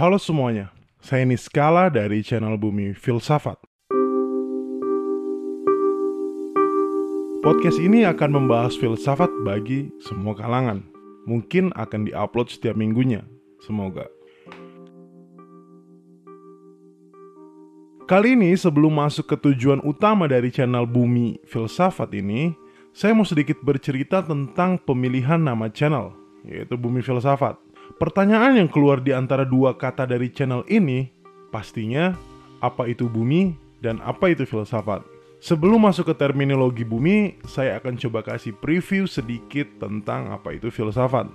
Halo semuanya, saya Niskala dari channel Bumi Filsafat. Podcast ini akan membahas filsafat bagi semua kalangan. Mungkin akan diupload setiap minggunya. Semoga. Kali ini sebelum masuk ke tujuan utama dari channel Bumi Filsafat ini, saya mau sedikit bercerita tentang pemilihan nama channel, yaitu Bumi Filsafat. Pertanyaan yang keluar di antara dua kata dari channel ini, pastinya apa itu bumi dan apa itu filsafat. Sebelum masuk ke terminologi bumi, saya akan coba kasih preview sedikit tentang apa itu filsafat.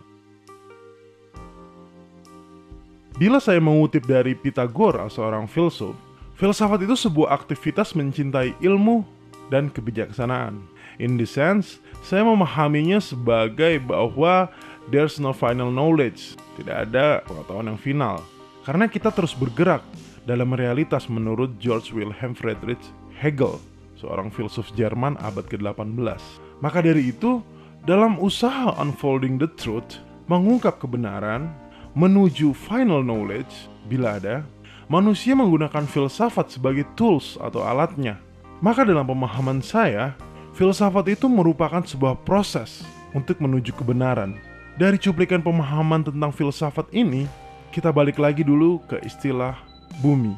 Bila saya mengutip dari Pythagoras, seorang filsuf, filsafat itu sebuah aktivitas mencintai ilmu dan kebijaksanaan. In the sense, saya memahaminya sebagai bahwa there's no final knowledge, tidak ada pengetahuan yang final. Karena kita terus bergerak dalam realitas menurut George Wilhelm Friedrich Hegel, seorang filsuf Jerman abad ke-18. Maka dari itu, dalam usaha unfolding the truth, mengungkap kebenaran, menuju final knowledge, bila ada, manusia menggunakan filsafat sebagai tools atau alatnya. Maka dalam pemahaman saya, filsafat itu merupakan sebuah proses untuk menuju kebenaran dari cuplikan pemahaman tentang filsafat ini, kita balik lagi dulu ke istilah bumi.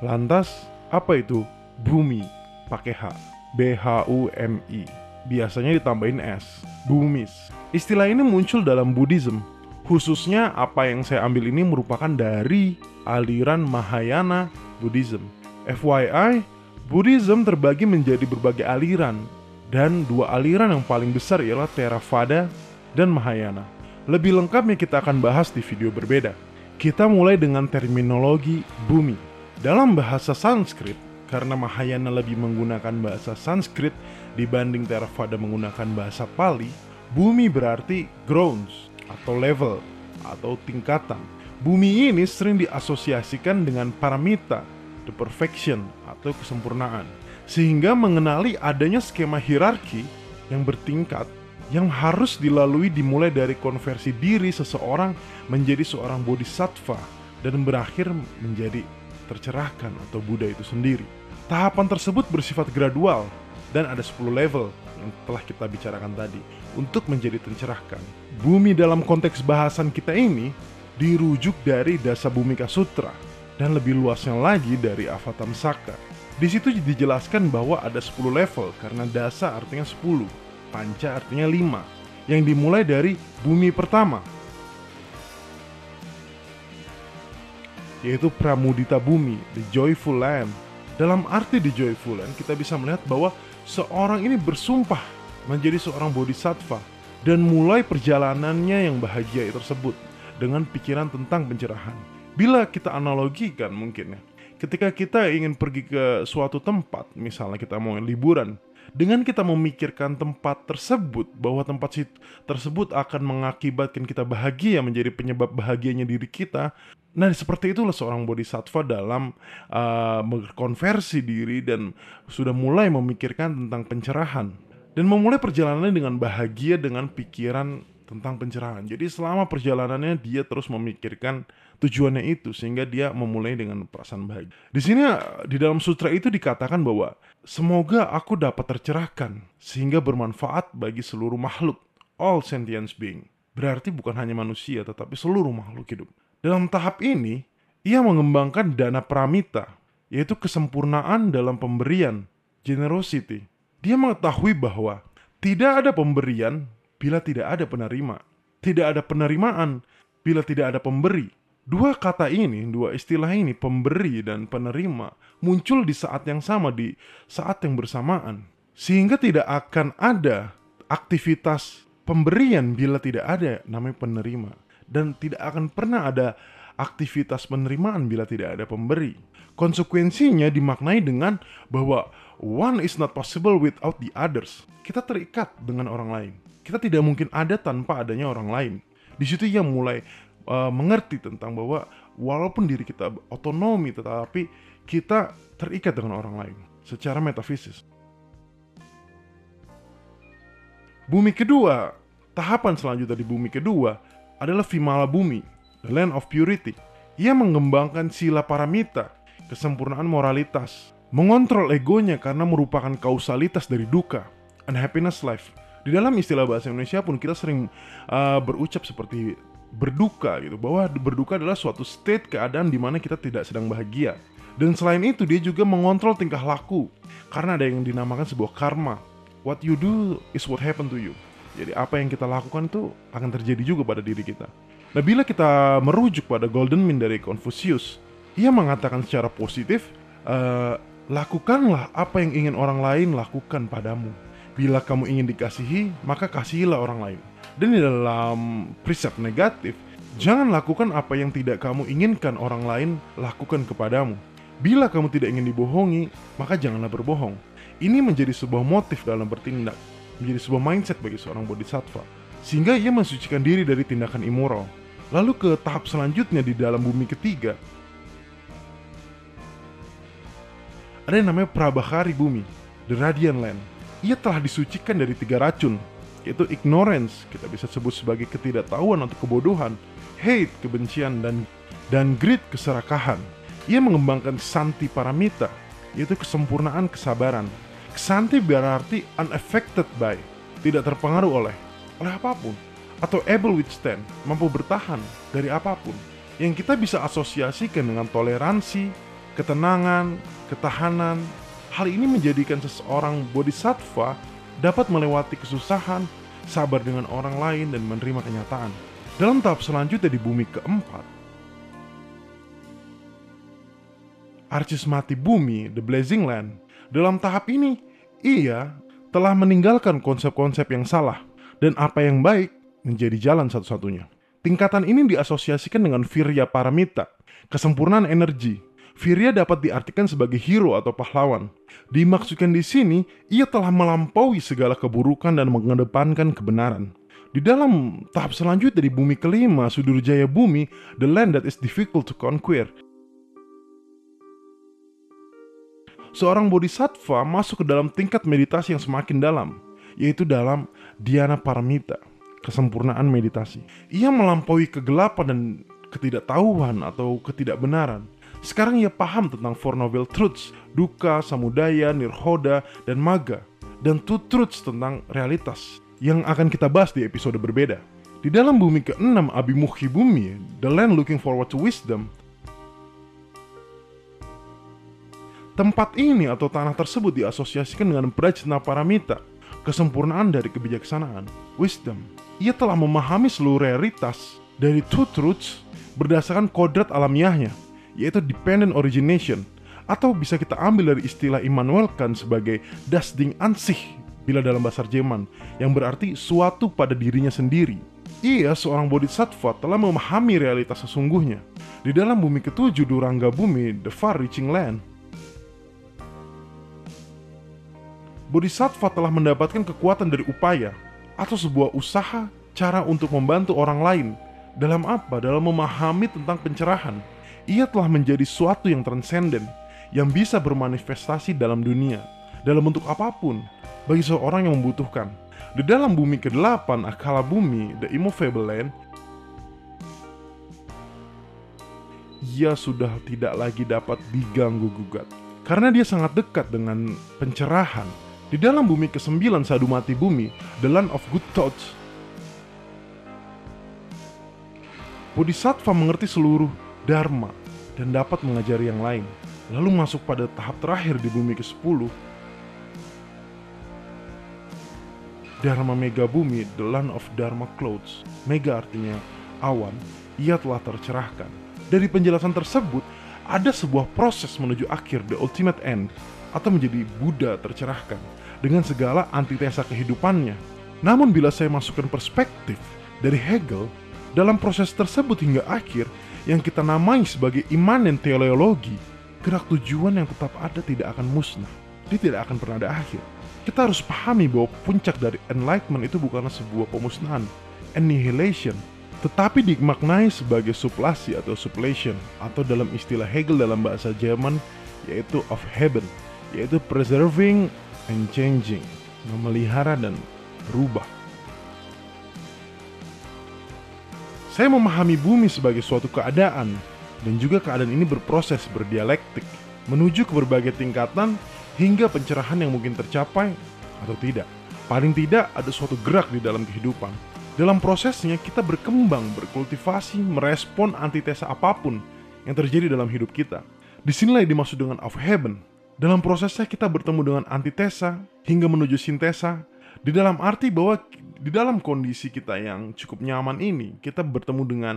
Lantas, apa itu bumi? Pakai H. B-H-U-M-I. Biasanya ditambahin S. Bumis. Istilah ini muncul dalam Buddhism. Khususnya apa yang saya ambil ini merupakan dari aliran Mahayana Buddhism. FYI, Buddhism terbagi menjadi berbagai aliran dan dua aliran yang paling besar ialah Theravada dan Mahayana. Lebih lengkapnya kita akan bahas di video berbeda. Kita mulai dengan terminologi bumi. Dalam bahasa Sanskrit, karena Mahayana lebih menggunakan bahasa Sanskrit dibanding Theravada menggunakan bahasa Pali, bumi berarti grounds atau level atau tingkatan. Bumi ini sering diasosiasikan dengan paramita, the perfection atau kesempurnaan sehingga mengenali adanya skema hierarki yang bertingkat yang harus dilalui dimulai dari konversi diri seseorang menjadi seorang bodhisattva dan berakhir menjadi tercerahkan atau Buddha itu sendiri. Tahapan tersebut bersifat gradual dan ada 10 level yang telah kita bicarakan tadi untuk menjadi tercerahkan. Bumi dalam konteks bahasan kita ini dirujuk dari Dasa Bumika Sutra dan lebih luasnya lagi dari Avatamsaka di situ dijelaskan bahwa ada 10 level karena dasa artinya 10, panca artinya 5, yang dimulai dari bumi pertama. Yaitu Pramudita Bumi, the joyful land. Dalam arti the joyful land, kita bisa melihat bahwa seorang ini bersumpah menjadi seorang bodhisattva dan mulai perjalanannya yang bahagia tersebut dengan pikiran tentang pencerahan. Bila kita analogikan mungkin ya, ketika kita ingin pergi ke suatu tempat, misalnya kita mau liburan, dengan kita memikirkan tempat tersebut bahwa tempat tersebut akan mengakibatkan kita bahagia menjadi penyebab bahagianya diri kita. Nah, seperti itulah seorang bodhisattva dalam uh, mengkonversi diri dan sudah mulai memikirkan tentang pencerahan dan memulai perjalanannya dengan bahagia dengan pikiran tentang pencerahan. Jadi selama perjalanannya dia terus memikirkan tujuannya itu sehingga dia memulai dengan perasaan bahagia. Di sini di dalam sutra itu dikatakan bahwa semoga aku dapat tercerahkan sehingga bermanfaat bagi seluruh makhluk, all sentient being. Berarti bukan hanya manusia tetapi seluruh makhluk hidup. Dalam tahap ini, ia mengembangkan dana pramita, yaitu kesempurnaan dalam pemberian, generosity. Dia mengetahui bahwa tidak ada pemberian bila tidak ada penerima. Tidak ada penerimaan bila tidak ada pemberi. Dua kata ini, dua istilah ini, pemberi dan penerima, muncul di saat yang sama, di saat yang bersamaan. Sehingga tidak akan ada aktivitas pemberian bila tidak ada namanya penerima. Dan tidak akan pernah ada aktivitas penerimaan bila tidak ada pemberi. Konsekuensinya dimaknai dengan bahwa one is not possible without the others. Kita terikat dengan orang lain. Kita tidak mungkin ada tanpa adanya orang lain. Di situ ia mulai uh, mengerti tentang bahwa walaupun diri kita otonomi, tetapi kita terikat dengan orang lain secara metafisis. Bumi kedua, tahapan selanjutnya di bumi kedua, adalah Vimala Bumi, the land of purity. Ia mengembangkan sila paramita, kesempurnaan moralitas, mengontrol egonya karena merupakan kausalitas dari duka, unhappiness life. Di dalam istilah bahasa Indonesia pun kita sering uh, berucap seperti berduka gitu, bahwa berduka adalah suatu state keadaan di mana kita tidak sedang bahagia. Dan selain itu dia juga mengontrol tingkah laku, karena ada yang dinamakan sebuah karma. What you do is what happen to you. Jadi apa yang kita lakukan itu akan terjadi juga pada diri kita. Nah bila kita merujuk pada Golden Mean dari Confucius, ia mengatakan secara positif, e, lakukanlah apa yang ingin orang lain lakukan padamu. Bila kamu ingin dikasihi, maka kasihilah orang lain. Dan di dalam prinsip negatif, jangan lakukan apa yang tidak kamu inginkan orang lain lakukan kepadamu. Bila kamu tidak ingin dibohongi, maka janganlah berbohong. Ini menjadi sebuah motif dalam bertindak menjadi sebuah mindset bagi seorang bodhisattva, sehingga ia mensucikan diri dari tindakan immoral. Lalu ke tahap selanjutnya di dalam bumi ketiga, ada yang namanya Prabhakari Bumi, the Radiant Land. Ia telah disucikan dari tiga racun, yaitu ignorance, kita bisa sebut sebagai ketidaktahuan atau kebodohan, hate, kebencian, dan dan greed, keserakahan. Ia mengembangkan Santi Paramita, yaitu kesempurnaan kesabaran, Santi berarti unaffected by, tidak terpengaruh oleh, oleh apa pun. Atau able withstand, mampu bertahan dari apa pun. Yang kita bisa asosiasikan dengan toleransi, ketenangan, ketahanan. Hal ini menjadikan seseorang bodhisattva dapat melewati kesusahan, sabar dengan orang lain, dan menerima kenyataan. Dalam tahap selanjutnya di bumi keempat, Arcis mati bumi, the blazing land. Dalam tahap ini, ia telah meninggalkan konsep-konsep yang salah dan apa yang baik menjadi jalan satu-satunya. Tingkatan ini diasosiasikan dengan Virya Paramita, kesempurnaan energi. Virya dapat diartikan sebagai hero atau pahlawan. Dimaksudkan di sini, ia telah melampaui segala keburukan dan mengedepankan kebenaran. Di dalam tahap selanjutnya di bumi kelima, Sudurjaya Bumi, the land that is difficult to conquer, seorang bodhisattva masuk ke dalam tingkat meditasi yang semakin dalam, yaitu dalam dhyana paramita, kesempurnaan meditasi. Ia melampaui kegelapan dan ketidaktahuan atau ketidakbenaran. Sekarang ia paham tentang Four Noble Truths, duka, samudaya, nirhoda, dan maga, dan two truths tentang realitas yang akan kita bahas di episode berbeda. Di dalam bumi ke-6 Abimukhi Bumi, The Land Looking Forward to Wisdom, Tempat ini atau tanah tersebut diasosiasikan dengan prajna paramita, kesempurnaan dari kebijaksanaan, wisdom. Ia telah memahami seluruh realitas dari two truths berdasarkan kodrat alamiahnya, yaitu dependent origination, atau bisa kita ambil dari istilah Immanuel Kant sebagai das Ding an sich bila dalam bahasa Jerman, yang berarti suatu pada dirinya sendiri. Ia, seorang bodhisattva, telah memahami realitas sesungguhnya. Di dalam bumi ketujuh Durangga Bumi, The Far Reaching Land, Bodhisattva telah mendapatkan kekuatan dari upaya atau sebuah usaha cara untuk membantu orang lain. Dalam apa? Dalam memahami tentang pencerahan. Ia telah menjadi suatu yang transenden, yang bisa bermanifestasi dalam dunia, dalam bentuk apa pun, bagi seorang yang membutuhkan. Di dalam bumi ke-8, akala bumi, the immovable land, ia sudah tidak lagi dapat diganggu gugat. Karena dia sangat dekat dengan pencerahan, di dalam bumi kesembilan sadu mati bumi, the land of good thoughts, Bodhisattva mengerti seluruh dharma dan dapat mengajari yang lain. Lalu masuk pada tahap terakhir di bumi ke-10, Dharma Mega Bumi, the land of Dharma clouds. Mega artinya awan, ia telah tercerahkan. Dari penjelasan tersebut, ada sebuah proses menuju akhir, the ultimate end, atau menjadi Buddha tercerahkan dengan segala antitesa kehidupannya. Namun bila saya masukkan perspektif dari Hegel, dalam proses tersebut hingga akhir yang kita namai sebagai imanen teleologi, gerak tujuan yang tetap ada tidak akan musnah. Dia tidak akan pernah ada akhir. Kita harus pahami bahwa puncak dari enlightenment itu bukanlah sebuah pemusnahan, annihilation, tetapi dimaknai sebagai suplasi atau sublation atau dalam istilah Hegel dalam bahasa Jerman yaitu of heaven, yaitu preserving and changing, memelihara dan berubah. Saya memahami bumi sebagai suatu keadaan, dan juga keadaan ini berproses berdialektik, menuju ke berbagai tingkatan hingga pencerahan yang mungkin tercapai atau tidak. Paling tidak ada suatu gerak di dalam kehidupan. Dalam prosesnya kita berkembang, berkultivasi, merespon antitesa apa pun yang terjadi dalam hidup kita. Di sinilah yang dimaksud dengan of heaven. Dalam prosesnya kita bertemu dengan antitesa hingga menuju sintesa. Di dalam arti bahwa di dalam kondisi kita yang cukup nyaman ini, kita bertemu dengan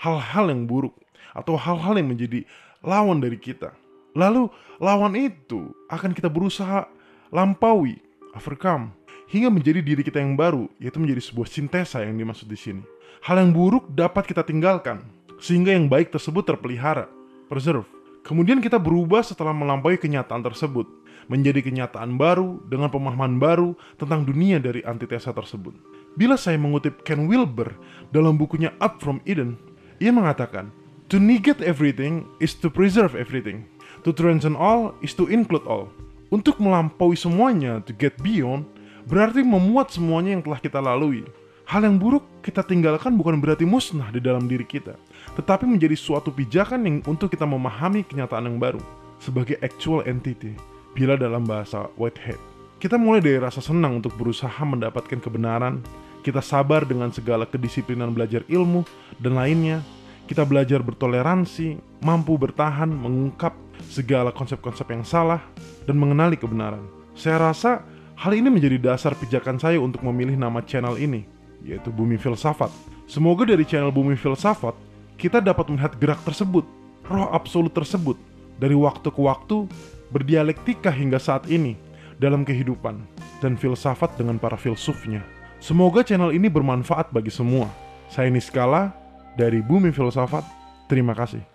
hal-hal yang buruk atau hal-hal yang menjadi lawan dari kita. Lalu lawan itu akan kita berusaha lampaui, overcome, hingga menjadi diri kita yang baru, yaitu menjadi sebuah sintesa yang dimaksud di sini. Hal yang buruk dapat kita tinggalkan, sehingga yang baik tersebut terpelihara, preserve. Kemudian kita berubah setelah melampaui kenyataan tersebut, menjadi kenyataan baru dengan pemahaman baru tentang dunia dari antitesa tersebut. Bila saya mengutip Ken Wilber dalam bukunya Up From Eden, ia mengatakan, To negate everything is to preserve everything. To transcend all is to include all. Untuk melampaui semuanya, to get beyond, berarti memuat semuanya yang telah kita lalui. Hal yang buruk kita tinggalkan bukan berarti musnah di dalam diri kita, tetapi menjadi suatu pijakan yang untuk kita memahami kenyataan yang baru sebagai actual entity. Bila dalam bahasa Whitehead, kita mulai dari rasa senang untuk berusaha mendapatkan kebenaran, kita sabar dengan segala kedisiplinan belajar ilmu dan lainnya, kita belajar bertoleransi, mampu bertahan, mengungkap segala konsep-konsep yang salah, dan mengenali kebenaran. Saya rasa hal ini menjadi dasar pijakan saya untuk memilih nama channel ini, yaitu Bumi Filsafat. Semoga dari channel Bumi Filsafat, kita dapat melihat gerak tersebut, roh absolut tersebut, dari waktu ke waktu, berdialektika hingga saat ini, dalam kehidupan, dan filsafat dengan para filsufnya. Semoga channel ini bermanfaat bagi semua. Saya Niskala, dari Bumi Filsafat, terima kasih.